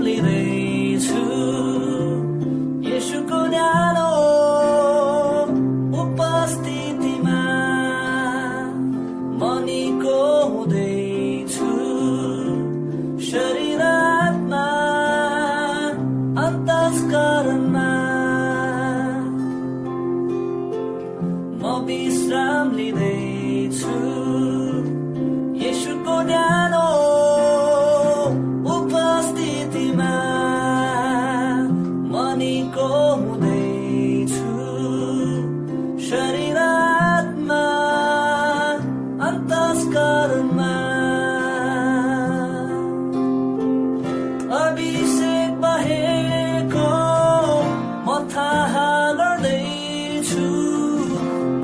only they two.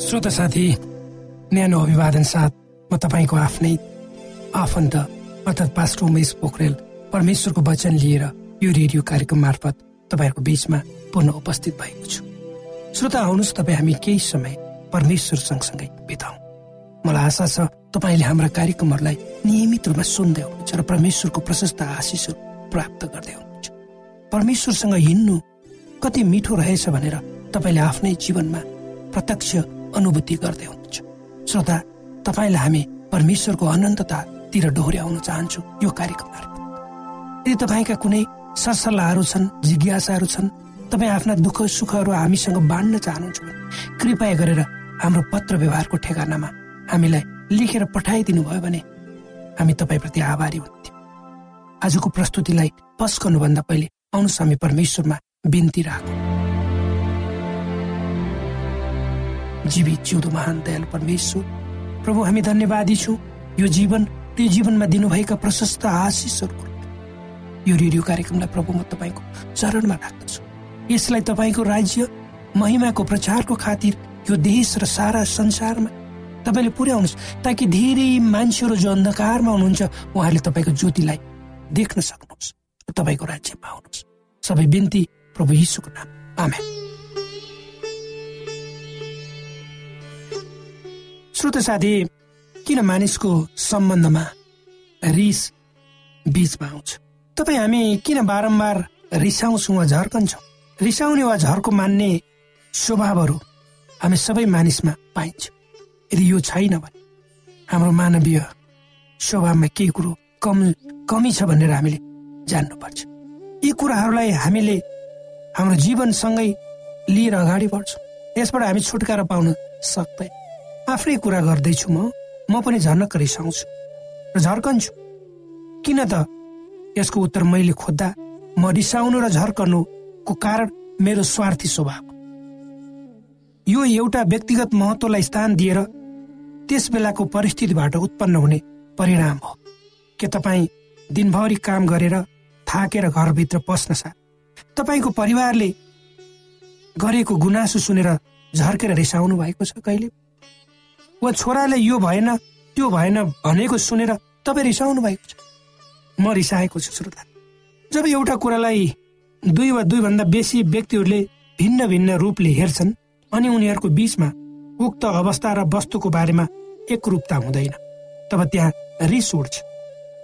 श्रोता साथी न्यानो अभिवादन साथ म तपाईँको आफ्नै आफन्त अर्थात् पास्टर उमेश पोखरेल परमेश्वरको वचन लिएर यो रेडियो कार्यक्रम मार्फत तपाईँहरूको बीचमा पुनः उपस्थित भएको छु। श्रोता आउनुहोस् तपाईँ हामी केही समय परमेश्वर सँगसँगै बिताउ। मलाई आशा छ तपाईँले हाम्रा कार्यक्रमहरूलाई नियमित रूपमा सुन्दै हुनुहुन्छ र परमेश्वरको प्रशस्त आशिषहरू प्राप्त गर्दै हुनुहुन्छ। परमेश्वरसँग हिँड्नु कति मिठो रहेछ भनेर तपाईँले आफ्नै जीवनमा प्रत्यक्ष अनुभूति गर्दै हुनुहुन्छ। श्रोता तपाईँलाई हामी परमेश्वरको अनन्ततातिर डोहोऱ्याउन चाहन्छु यो कार्यक्रम मार्फत यदि तपाईँका कुनै सरसल्लाहहरू छन् जिज्ञासाहरू छन् तपाईँ आफ्ना दुःख सुखहरू हामीसँग बाँड्न चाहनुहुन्छ भने कृपया गरेर हाम्रो पत्र व्यवहारको ठेगानामा हामीलाई लेखेर पठाइदिनु भयो भने हामी तपाईँप्रति आभारी हुन्थ्यौँ। आजको प्रस्तुतिलाई पस गर्नुभन्दा पहिले आउनुहोस् हामी परमेश्वरमा बिन्ती राखौँ। जीवित जिउँदो महान दयाल परमेश्वर प्रभु हामी धन्यवादी छौँ। यो जीवन त्यो जीवनमा दिनुभएका प्रशस्त आशिषहरूको यो रेडियो कार्यक्रमलाई प्रभु म तपाईँको चरणमा राख्दछु। यसलाई तपाईँको राज्य महिमाको प्रचारको खातिर यो देश र सारा संसारमा तपाईँले पुर्याउनुहोस् ताकि धेरै मान्छेहरू जो अन्धकारमा हुनुहुन्छ उहाँहरूले तपाईँको ज्योतिलाई देख्न सक्नुहोस् तपाईँको राज्यमा आउनुहोस्। सबै बिन्ती प्रभु यीशुको नाम आमे श्रोत साथी किन मानिसको सम्बन्धमा रिस बीचमा आउँछ तपाईँ हामी किन बारम्बार रिसाउँछौँ वा झर्कन्छौँ? रिसाउने वा झर्को मान्ने स्वभावहरू हामी सबै मानिसमा पाइन्छ। यदि यो छैन भने हाम्रो मानवीय स्वभावमा केही कुरो कम कमी छ भनेर हामीले जान्नुपर्छ। यी कुराहरूलाई हामीले हाम्रो जीवनसँगै लिएर अगाडि बढ्छौँ। यसबाट हामी छुटकारा पाउन सक्दैन आफ्नै कुरा गर्दैछु म। म पनि झनक्क रिसाउँछु र झर्कन्छु। किन त? यसको उत्तर मैले खोज्दा म रिसाउनु र झर्कनुको कारण मेरो स्वार्थी स्वभाव। यो एउटा व्यक्तिगत महत्वलाई स्थान दिएर त्यस बेलाको परिस्थितिबाट उत्पन्न हुने परिणाम हो। के तपाईँ दिनभरि काम गरेर थाकेर घरभित्र पस्न साथ तपाईँको परिवारले गरेको गुनासो सुनेर झर्केर रिसाउनु भएको छ कहिले? वा छोराले यो भएन त्यो भएन भनेको सुनेर तपाईँ रिसाउनु भएको छ। म रिसाएको छु श्रोता। जब एउटा कुरालाई दुई वा दुईभन्दा बेसी व्यक्तिहरूले भिन्न भिन्न रूपले हेर्छन् अनि उनीहरूको बीचमा उक्त अवस्था र वस्तुको बारेमा एकरूपता हुँदैन तब त्यहाँ रिस उठ्छ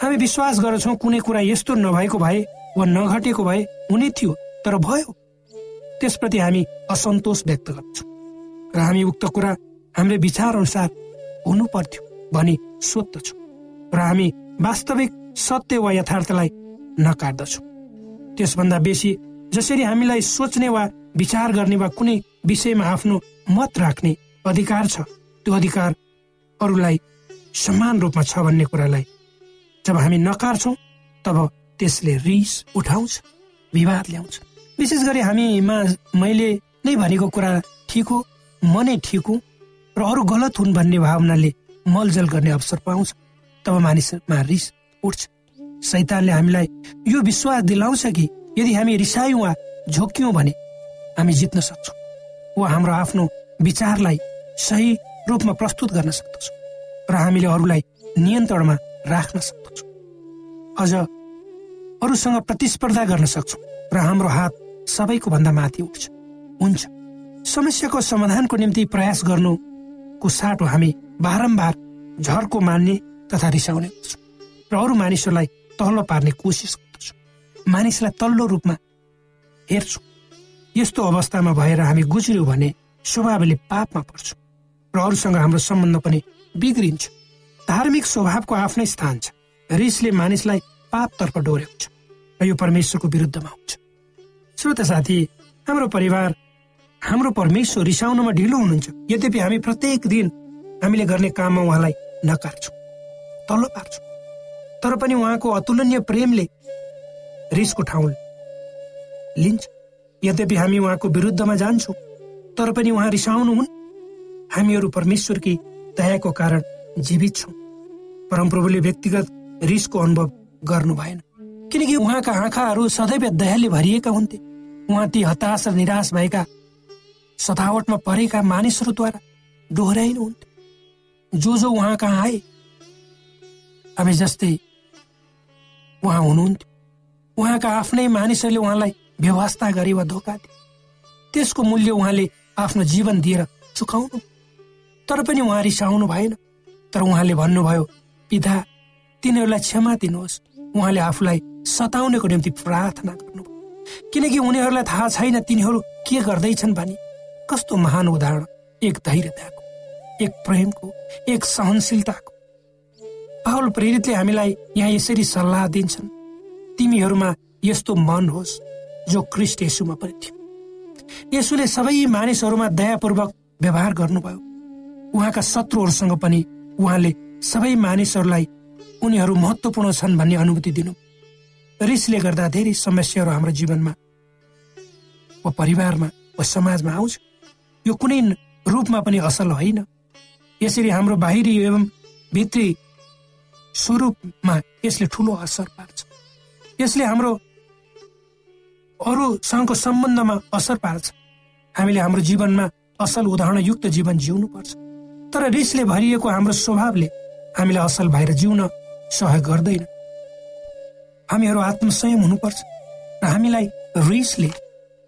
हामी विश्वास गर्छौँ कुनै कुरा यस्तो नभएको भए वा नघटेको भए हुने थियो तर भयो। त्यसप्रति हामी असन्तोष व्यक्त गर्छौँ। र हामी उक्त कुरा हाम्रो विचार अनुसार हुनु पर्थ्यो भनी सोध्दछौँ र हामी वास्तविक सत्य वा यथार्थलाई नकाट्दछौँ त्यसभन्दा बेसी जसरी हामीलाई सोच्ने वा विचार गर्ने वा कुनै विषयमा आफ्नो मत राख्ने अधिकार छ त्यो अधिकार अरूलाई समान रूपमा छ भन्ने कुरालाई जब हामी नकार्छौँ तब त्यसले रिस उठाउँछ विवाद ल्याउँछ। विशेष गरी हामीमा मैले नै भनेको कुरा ठिक हो म नै ठिक हुँ र अरू गलत हुन् भन्ने भावनाले मलजल गर्ने अवसर पाउँछ। तब मानिसमा रिस उठ्छ। सैतानले हामीलाई यो विश्वास दिलाउँछ कि यदि हामी रिसायौँ वा झोक्यौँ भने हामी जित्न सक्छौँ वा हाम्रो आफ्नो विचारलाई सही रूपमा प्रस्तुत गर्न सक्दछौँ र हामीले अरूलाई नियन्त्रणमा राख्न सक्दछौँ। अझ अरूसँग प्रतिस्पर्धा गर्न सक्छौँ र हाम्रो हात सबैको भन्दा माथि उठ्छ। हुन्छ। समस्याको समाधानको निम्ति प्रयास गर्नुको साटो हामी बारम्बार झर्को मान्ने तथा रिसाउने गर्छौँ। र अरू मानिसहरूलाई तल्लो पार्ने कोसिस गर्दछौँ मानिसलाई तल्लो रूपमा हेर्छौँ। यस्तो अवस्थामा भएर हामी गुज्र्यौँ भने स्वभावले पापमा पर्छौँ। र अरूसँग हाम्रो सम्बन्ध पनि बिग्रिन्छ। धार्मिक स्वभावको आफ्नै स्थान छ। रिसले मानिसलाई पापतर्फ डोर्याउँछ। र यो परमेश्वरको विरुद्धमा हुन्छ। श्रोत साथी हाम्रो परिवार हाम्रो परमेश्वर रिसाउनमा ढिलो हुनुहुन्छ। यद्यपि हामी प्रत्येक दिन हामीले गर्ने काममा उहाँलाई नकार्छौँ तल्लो पार्छौँ। तर पनि उहाँको अतुलनीय प्रेमले रिसको ठाउँ लिन्छ। यद्यपि हामी उहाँको विरुद्धमा जान्छौँ तर पनि उहाँ रिसाउनुहुन्। हामीहरू परमेश्वरकी दयाको कारण जीवित छौँ। परमप्रभुले व्यक्तिगत रिसको अनुभव गर्नु भएन। किनकि उहाँका आँखाहरू सदैव दयाले भरिएका हुन्थे। उहाँ ती हताश र निराश भएका सतावटमा परेका मानिसहरूद्वारा डोहोऱ्याइनुहुन्थ्यो जो जो उहाँ कहाँ आए हामी जस्तै उहाँ हुनुहुन्थ्यो। उहाँका आफ्नै मानिसहरूले उहाँलाई व्यवस्था गरे वा धोका दिए। त्यसको मूल्य उहाँले आफ्नो जीवन दिएर चुकाउनु। तर पनि उहाँ रिसाउनु भएन। तर उहाँले भन्नुभयो पिता तिनीहरूलाई क्षमा दिनुहोस्। उहाँले आफूलाई सताउनेको निम्ति प्रार्थना गर्नुभयो। किनकि उनीहरूलाई थाहा छैन तिनीहरू के गर्दैछन् भनी। कस्तो महान उदाहरण। एक धैर्यताको एक प्रेमको एक सहनशीलताको। पावल प्रेरितले हामीलाई यहाँ यसरी सल्लाह दिन्छन् तिमीहरूमा यस्तो मन होस् जो क्रिस्ट यसुमा पनि थियो। यसुले सबै मानिसहरूमा दयापूर्वक व्यवहार गर्नुभयो। उहाँका शत्रुहरूसँग पनि उहाँले सबै मानिसहरूलाई उनीहरू महत्वपूर्ण छन् भन्ने अनुभूति दिनु। रिसले गर्दा धेरै समस्याहरू हाम्रो जीवनमा वा परिवारमा वा समाजमा आउँछ। यो कुनै रूपमा पनि असल होइन। यसरी हाम्रो बाहिरी एवं भित्री स्वरूपमा यसले ठुलो असर पार्छ। यसले हाम्रो अरूसँगको सम्बन्धमा असर पार्छ। हामीले हाम्रो जीवनमा असल उदाहरणयुक्त जीवन जिउनु पर्छ तर रिसले भरिएको हाम्रो स्वभावले हामीलाई असल भएर जिउन सहयोग गर्दैन। हामीहरू आत्मसंयम हुनुपर्छ। र हामीलाई रिसले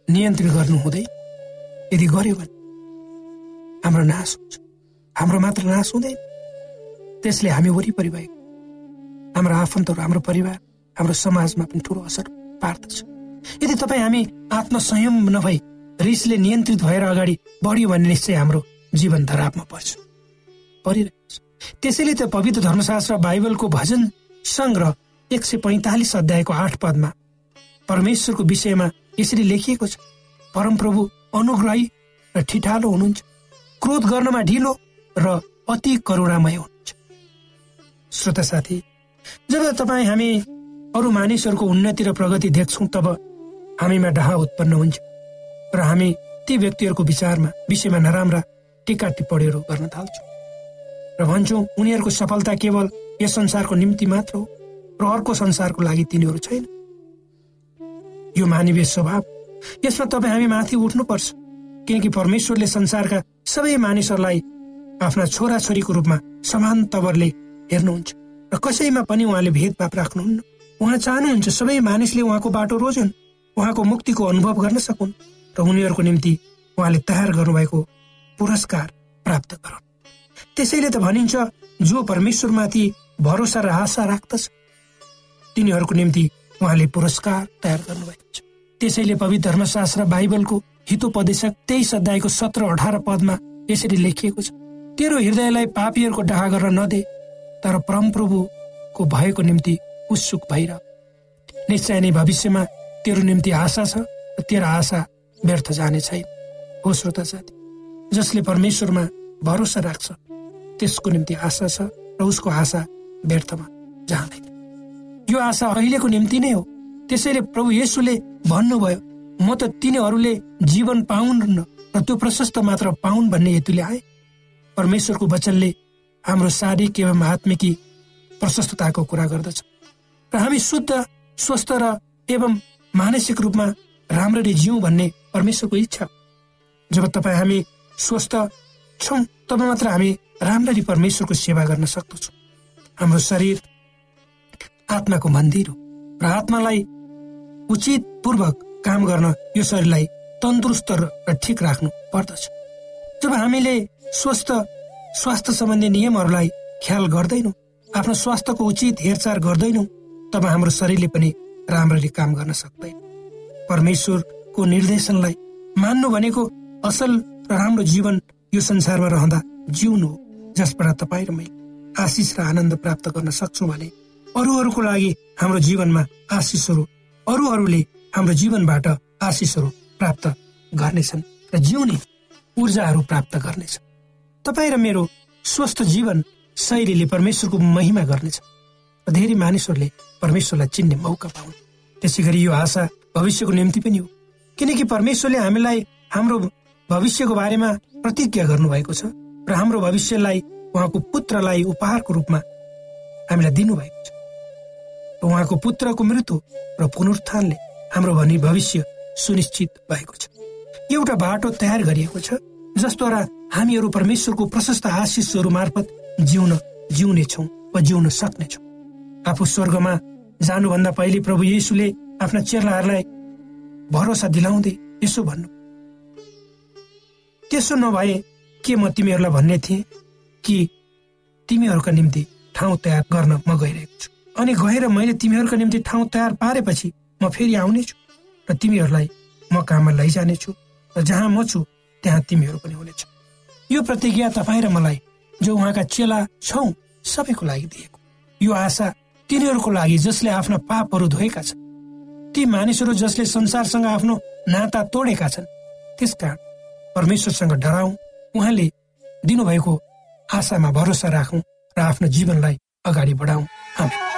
नियन्त्रित गर्नु हुँदै यदि गर्यो भने हाम्रो नाश हुन्छ। हाम्रो मात्र नाश हुँदैन। त्यसले हामी वरिपरि भएको। हाम्रो आफन्तहरू हाम्रो परिवार हाम्रो समाजमा पनि ठुलो असर पार्दछ। यदि तपाईँ हामी आत्मसंयम नभई रिसले नियन्त्रित भएर अगाडि बढ्यो भने निश्चय हाम्रो जीवन धरापमा पर्छ। परिरहेको त्यसैले त पवित्र धर्मशास्त्र बाइबलको भजन सङ्ग्रह एक सय पैँतालिस अध्यायको आठ पदमा परमेश्वरको विषयमा यसरी लेखिएको छ। परमप्रभु अनुग्रही र ठिठालो हुनुहुन्छ। क्रोध गर्नमा ढिलो र अति करुणामय हुनुहुन्छ। श्रोता साथी जब तपाईँ हामी अरू मानिसहरूको उन्नति र प्रगति देख्छौँ तब हामीमा डाहा उत्पन्न हुन्छ र हामी ती व्यक्तिहरूको विचारमा विषयमा नराम्रा टिका टिप्पणीहरू गर्न थाल्छौँ। र भन्छौँ उनीहरूको सफलता केवल यस संसारको निम्ति मात्र हो र अर्को संसारको लागि तिनीहरू छैन। यो मानवीय स्वभाव यसमा तपाईँ हामी माथि उठ्नुपर्छ। किनकि परमेश्वरले संसारका सबै मानिसहरूलाई आफ्ना छोराछोरीको रूपमा समान तवरले हेर्नुहुन्छ। र कसैमा पनि उहाँले भेदभाव राख्नुहुन्न। उहाँ चाहनुहुन्छ सबै मानिसले उहाँको बाटो रोजुन् उहाँको मुक्तिको अनुभव गर्न सकुन् र उनीहरूको निम्ति उहाँले तयार गर्नुभएको पुरस्कार प्राप्त गरून्। त्यसैले त भनिन्छ जो परमेश्वरमाथि भरोसा र आशा राख्दछ तिनीहरूको निम्ति उहाँले पुरस्कार तयार गर्नुभएको छ। त्यसैले पवित्र धर्मशास्त्र बाइबलको हितोपदेशक तेइस अध्यायको सत्र अठार पदमा यसरी लेखिएको छ तेरो हृदयलाई पापीहरूको डाहा गर्न नदे तर परमप्रभुको भएको निम्ति उत्सुक भइर निश्चय नै भविष्यमा तेरो निम्ति आशा छ र तेरो आशा व्यर्थ जाने छैन। हो श्रोता साथी जसले परमेश्वरमा भरोसा राख्छ त्यसको निम्ति आशा छ र उसको आशा व्यर्थमा जाँदैन। यो आशा अहिलेको निम्ति नै हो। त्यसैले प्रभु येसुले भन्नुभयो म त तिनीहरूले जीवन पाउन् र त्यो प्रशस्त मात्र पाउन् भन्ने हेतुले आए। परमेश्वरको वचनले हाम्रो शारीरिक एवं आत्मिकी प्रशस्तताको कुरा गर्दछ। र हामी शुद्ध स्वस्थ र एवं मानसिक रूपमा राम्ररी जिउँ भन्ने परमेश्वरको इच्छा। जब तपाईँ हामी स्वस्थ छौँ तब मात्र हामी राम्ररी परमेश्वरको सेवा गर्न सक्दछौँ। हाम्रो शरीर आत्माको मन्दिर हो र आत्मालाई उचित पूर्वक काम गर्न यो शरीरलाई तन्दुरुस्त र ठिक राख्नु पर्दछ। जब हामीले स्वस्थ स्वास्थ्य सम्बन्धी नियमहरूलाई ख्याल गर्दैनौँ आफ्नो स्वास्थ्यको उचित हेरचाह गर्दैनौँ तब हाम्रो शरीरले पनि राम्ररी काम गर्न सक्दैन। परमेश्वरको निर्देशनलाई मान्नु भनेको असल र राम्रो जीवन यो संसारमा रहँदा जिउनु हो जसबाट तपाईँ र मैले आशिष र आनन्द प्राप्त गर्न सक्छौँ भने अरूहरूको लागि हाम्रो जीवनमा आशिषहरू अरूहरूले हाम्रो जीवनबाट आशिषहरू प्राप्त गर्नेछन् र जिउने ऊर्जाहरू प्राप्त गर्नेछ तपाईँ र मेरो स्वस्थ जीवन शैलीले परमेश्वरको महिमा गर्नेछ र धेरै मानिसहरूले परमेश्वरलाई चिन्ने मौका पाउन्। त्यसै गरी यो आशा भविष्यको निम्ति पनि हो। किनकि परमेश्वरले हामीलाई हाम्रो भविष्यको बारेमा प्रतिज्ञा गर्नुभएको छ र हाम्रो भविष्यलाई उहाँको पुत्रलाई उपहारको रूपमा हामीलाई दिनुभएको छ। र उहाँको पुत्रको मृत्यु र पुनरुत्थानले हाम्रो भनी भविष्य सुनिश्चित भएको छ। एउटा बाटो तयार गरिएको छ जसद्वारा हामीहरू परमेश्वरको प्रशस्त आशिषहरू मार्फत जिउन जिउनेछौँ वा जिउन सक्नेछौँ। आफू स्वर्गमा जानुभन्दा पहिले प्रभु येसुले आफ्ना चेलाहरूलाई भरोसा दिलाउँदै यसो भन्नु। त्यसो नभए के म तिमीहरूलाई भन्ने थिएँ कि तिमीहरूका निम्ति ठाउँ तयार गर्न म गइरहेको छु? अनि गएर मैले तिमीहरूका निम्ति ठाउँ तयार पारेपछि म फेरि आउनेछु र तिमीहरूलाई म काममा लैजानेछु र जहाँ म छु त्यहाँ तिमीहरू पनि हुनेछ। यो प्रतिज्ञा तपाईँ र मलाई जो उहाँका चेला छौ सबैको लागि दिएको। यो आशा तिनीहरूको लागि जसले आफ्ना पापहरू धोएका छन्। ती मानिसहरू जसले संसारसँग आफ्नो नाता तोडेका छन् त्यसकारण परमेश्वरसँग डराउँ उहाँले दिनुभएको आशामा भरोसा राखौँ र आफ्नो जीवनलाई अगाडि बढाउँ आशाको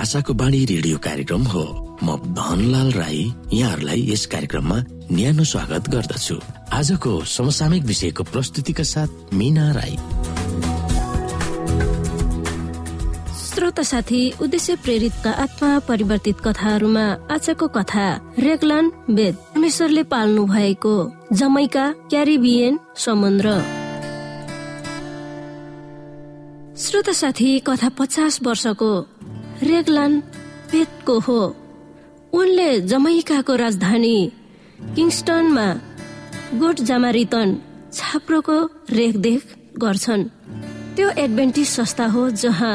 आशाको बाणी रेडियो कार्यक्रम हो। म धनलाल राई यहाँहरूलाई यस कार्यक्रममा न्यानो स्वागत गर्दछु। आजको समसामयिक विषयको प्रस्तुतिका साथ मिना राई। श्रोता साथी उद्देश्य प्रेरितका आत्मा परिवर्तित कथाहरूमा आजको कथा रेगलान वेद। परमेश्वरले पाल्नु भएको जमैका क्यारिबियन समुद्र। श्रोता साथी कथा पचास वर्षको रेगलान पेटको हो। उनले जमैकाको राजधानी किङ्स्टनमा गोट जामारितन छाप्रोको रेखदेख गर्छन्। त्यो एडभेन्टिज संस्था हो जहाँ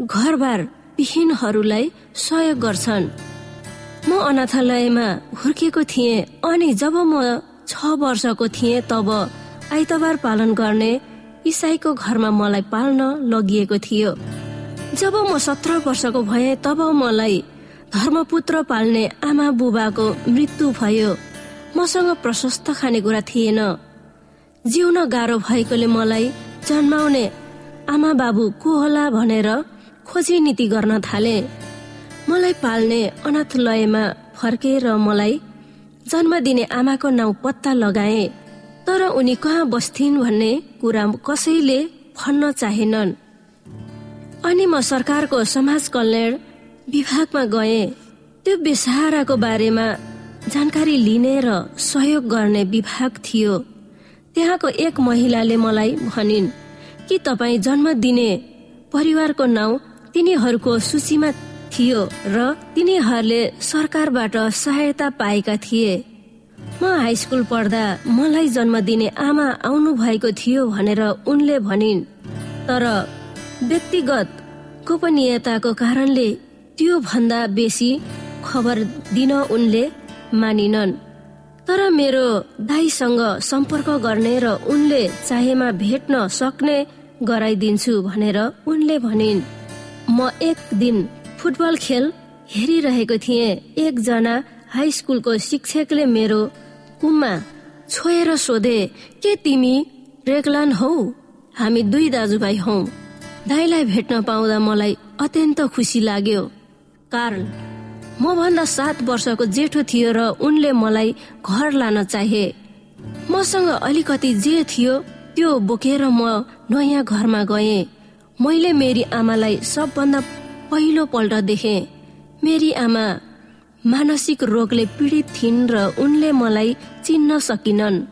घरबार विहीनहरूलाई सहयोग गर्छन्। म अनाथालयमा हुर्किएको थिएँ अनि जब म छ वर्षको थिएँ तब आइतबार पालन गर्ने इसाईको घरमा मलाई पाल्न लगिएको थियो। जब म सत्र वर्षको भए तब मलाई धर्मपुत्र पाल्ने आमा बुबाको मृत्यु भयो। मसँग प्रशस्त खानेकुरा थिएन। जिउन गाह्रो भएकोले मलाई जन्माउने आमा बाबु को होला भनेर खोजी नीति गर्न थाले। मलाई पाल्ने अनाथलयमा फर्केर मलाई जन्म दिने आमाको नाउँ पत्ता लगाए। तर उनी कहाँ बस्थिन् भन्ने कुरा कसैले भन्न चाहेनन्। अनि म सरकारको समाज कल्याण विभागमा गए। त्यो बेसहाराको बारेमा जानकारी लिने र सहयोग गर्ने विभाग थियो। त्यहाँको एक महिलाले मलाई भनिन् कि तपाईँ जन्म दिने परिवारको नाउँ तिनीहरूको सूचीमा थियो र तिनीहरूले सरकारबाट सहायता पाएका थिए। म हाई स्कुल पढ्दा मलाई जन्म दिने आमा आउनु भएको थियो भनेर उनले भनिन्। तर व्यक्तिगत गोपनीयताको कारणले त्यो भन्दा बेसी खबर दिन उनले मानिनन्। तर मेरो दाईसँग सम्पर्क गर्ने र उनले चाहेमा भेट्न सक्ने गराइदिन्छु भनेर उनले भनिन्। म एक दिन फुटबल खेल हेरिरहेको थिएँ। एकजना हाई स्कुलको शिक्षकले मेरो कुममा छोएर सोधे के तिमी रेगलान हौ? हामी दुई दाजुभाइ हौ। दाईलाई भेट्न पाउँदा मलाई अत्यन्त खुसी लाग्यो। कारण मभन्दा सात वर्षको जेठो थियो र उनले मलाई घर लान चाहे। मसँग अलिकति जे थियो त्यो बोकेर म नयाँ घरमा गए। मैले मेरी आमालाई सबभन्दा पहिलो पल्ट देखे। मेरी आमा मानसिक रोगले पीडित थिइन् र उनले मलाई चिन्न सकिनन्।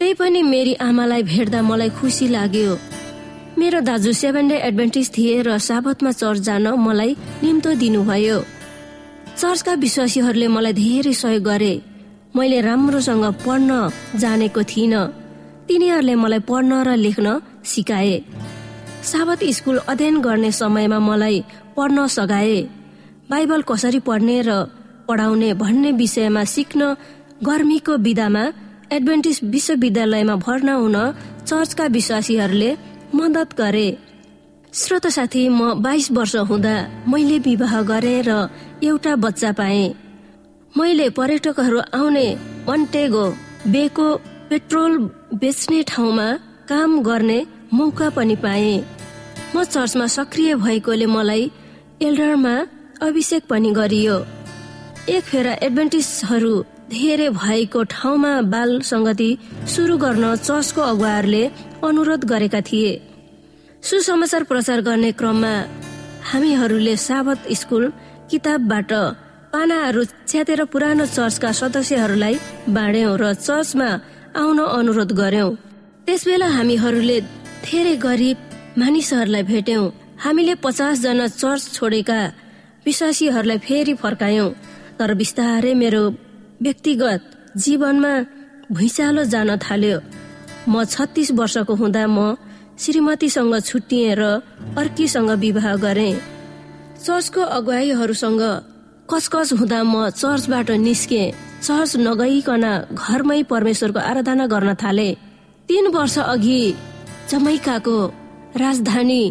त्यही पनि मेरी आमालाई भेट्दा मलाई खुसी लाग्यो। मेरो दाजु सेभेन डे एडभेन्टिज थिए र साबतमा चर्च जान मलाई निम्तो दिनुभयो। चर्चका विश्वासीहरूले मलाई धेरै सहयोग गरे। मैले राम्रोसँग पढ्न जानेको थिइनँ। तिनीहरूले मलाई पढ्न र लेख्न सिकाए। साबत स्कुल अध्ययन गर्ने समयमा मलाई पढ्न सघाए। बाइबल कसरी पढ्ने र पढाउने भन्ने विषयमा सिक्न गर्मीको विधामा एडभेन्टिस विश्वविद्यालयमा भर्ना हुन चर्चका विश्वासीहरूले मद्दत गरे। श्रोत साथी म बाइस वर्ष हुँदा मैले विवाह गरेँ र एउटा बच्चा पाएँ। मैले पर्यटकहरू आउने अन्टेगो बेको पेट्रोल बेच्ने ठाउँमा काम गर्ने मौका पनि पाएँ। म चर्चमा सक्रिय भएकोले मलाई एल्डरमा अभिषेक पनि गरियो। एक फेर एडभेन्टिसहरू धेरै भएको ठाउँमा बाल सङ्गति सुरु गर्न चर्चको अगुवाहरूले अनुरोध गरेका थिए। सुसमाचार प्रचार गर्ने क्रममा हामीहरूले साबत स्कुल किताबबाट पानाहरू च्यातेर पुरानो चर्चका सदस्यहरूलाई बाँड्यौं र चर्चमा आउन अनुरोध गर्यौं। त्यसबेला हामीहरूले धेरै गरिब मानिसहरूलाई भेट्यौं। हामीले पचास जना चर्च छोडेका विश्वासीहरूलाई फेरि फर्कायौं। तर बिस्तारै मेरो व्यक्तिगत जीवनमा भुइँचालो जान थाल्यो। म छत्तिस वर्षको हुँदा म श्रीमतीसँग छुट्टिएँ र अर्कीसँग विवाह गरे। चर्चको अगुवाईहरूसँग कचकच हुँदा म चर्चबाट निस्के। चर्च नगइकन घरमै परमेश्वरको आराधना गर्न थाले। तीन वर्ष अघि जमैकाको राजधानी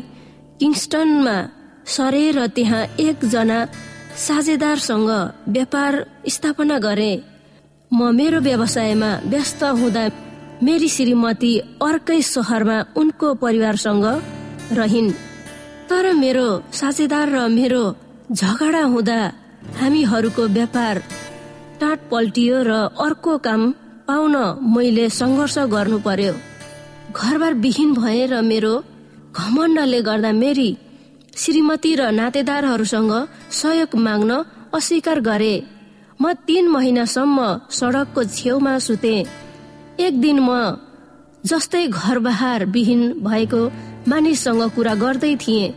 किङ्स्टनमा सरे र त्यहाँ एकजना साझेदारसँग व्यापार स्थापना गरे। म मेरो व्यवसायमा व्यस्त हुँदा मेरी श्रीमती अर्कै सहरमा उनको परिवारसँग रहिन्। तर मेरो साझेदार र मेरो झगडा हुँदा हामीहरूको व्यापार टाट पल्टियो र अर्को काम पाउन मैले सङ्घर्ष गर्नु पर्यो। घरबार विहीन भए र मेरो घमण्डले गर्दा मेरी श्रीमती र नातेदारहरूसँग सहयोग माग्न अस्वीकार गरे। म तीन महिनासम्म सडकको छेउमा सुते। एक दिन म जस्तै घर बहार विहीन भएको मानिससँग कुरा गर्दै थिएँ।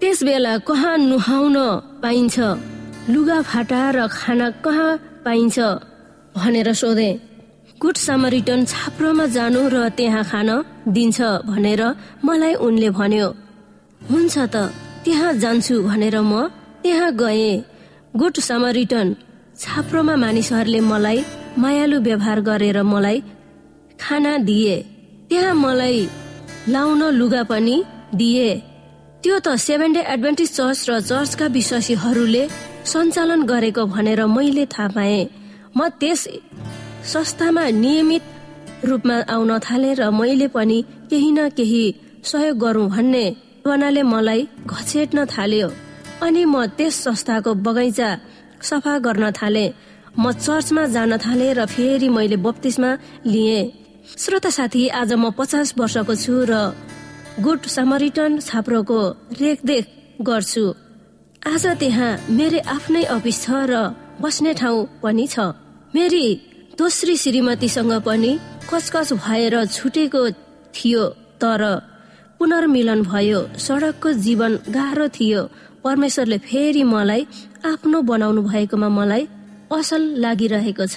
त्यस बेला कहाँ नुहाउन पाइन्छ लुगा फाटा र खाना कहाँ पाइन्छ भनेर सोधे। गुड सामरिटन छाप्रोमा जानु र त्यहाँ खान दिन्छ भनेर मलाई उनले भन्यो। हुन्छ त त्यहाँ जान्छु भनेर म त्यहाँ गए। गुड सामरिटन छाप्रोमा मानिसहरूले मलाई मायालु व्यवहार गरेर मलाई खाना दिए। त्यहाँ मलाई लाउन लुगा पनि दिए। त्यो त सेभेन डे एडभेन्टिस चर्च र चर्चका विश्वासीहरूले सञ्चालन गरेको भनेर मैले थाहा पाएँ। म त्यस संस्थामा नियमित रूपमा आउन थाले र मैले पनि केही न केही सहयोग गरौँ भन्ने भावनाले मलाई घचेट्न थाल्यो अनि म त्यस संस्थाको बगैँचा सफा गर्न थाले। म चर्चमा जान थाले र फेरि मैले बत्तिसमा लिएँ। श्रोता साथी आज म पचास वर्षको छु र गुड समरिटन छाप्रोको रेखदेख गर्छु। आज त्यहाँ मेरो आफ्नै अफिस छ र बस्ने ठाउँ पनि छ। मेरी दोस्री श्रीमतीसँग पनि कचकच भएर छुटेको थियो तर पुनर्मिलन भयो। सडकको जीवन गाह्रो थियो। परमेश्वरले फेरि मलाई आफ्नो बनाउनु भएकोमा मलाई असल लागिरहेको छ।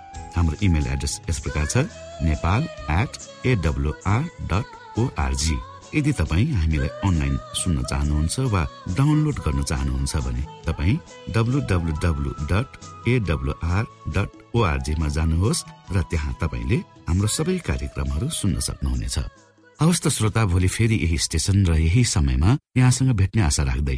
हाम्रो इमेल एड्रेस यस प्रकार छ Nepal at AWR dot ORG यदि तपाईँ हामीलाई अनलाइन सुन्न चाहनुहुन्छ वा डाउनलोड गर्न चाहनुहुन्छ भने तपाईँ W W W dot AWR dot ओआरजीमा जानुहोस् र त्यहाँ तपाईँले हाम्रो सबै कार्यक्रमहरू सुन्न सक्नुहुनेछ। हवस् त श्रोता भोलि फेरि यही स्टेशन र यही समयमा यहाँसँग भेट्ने आशा राख्दै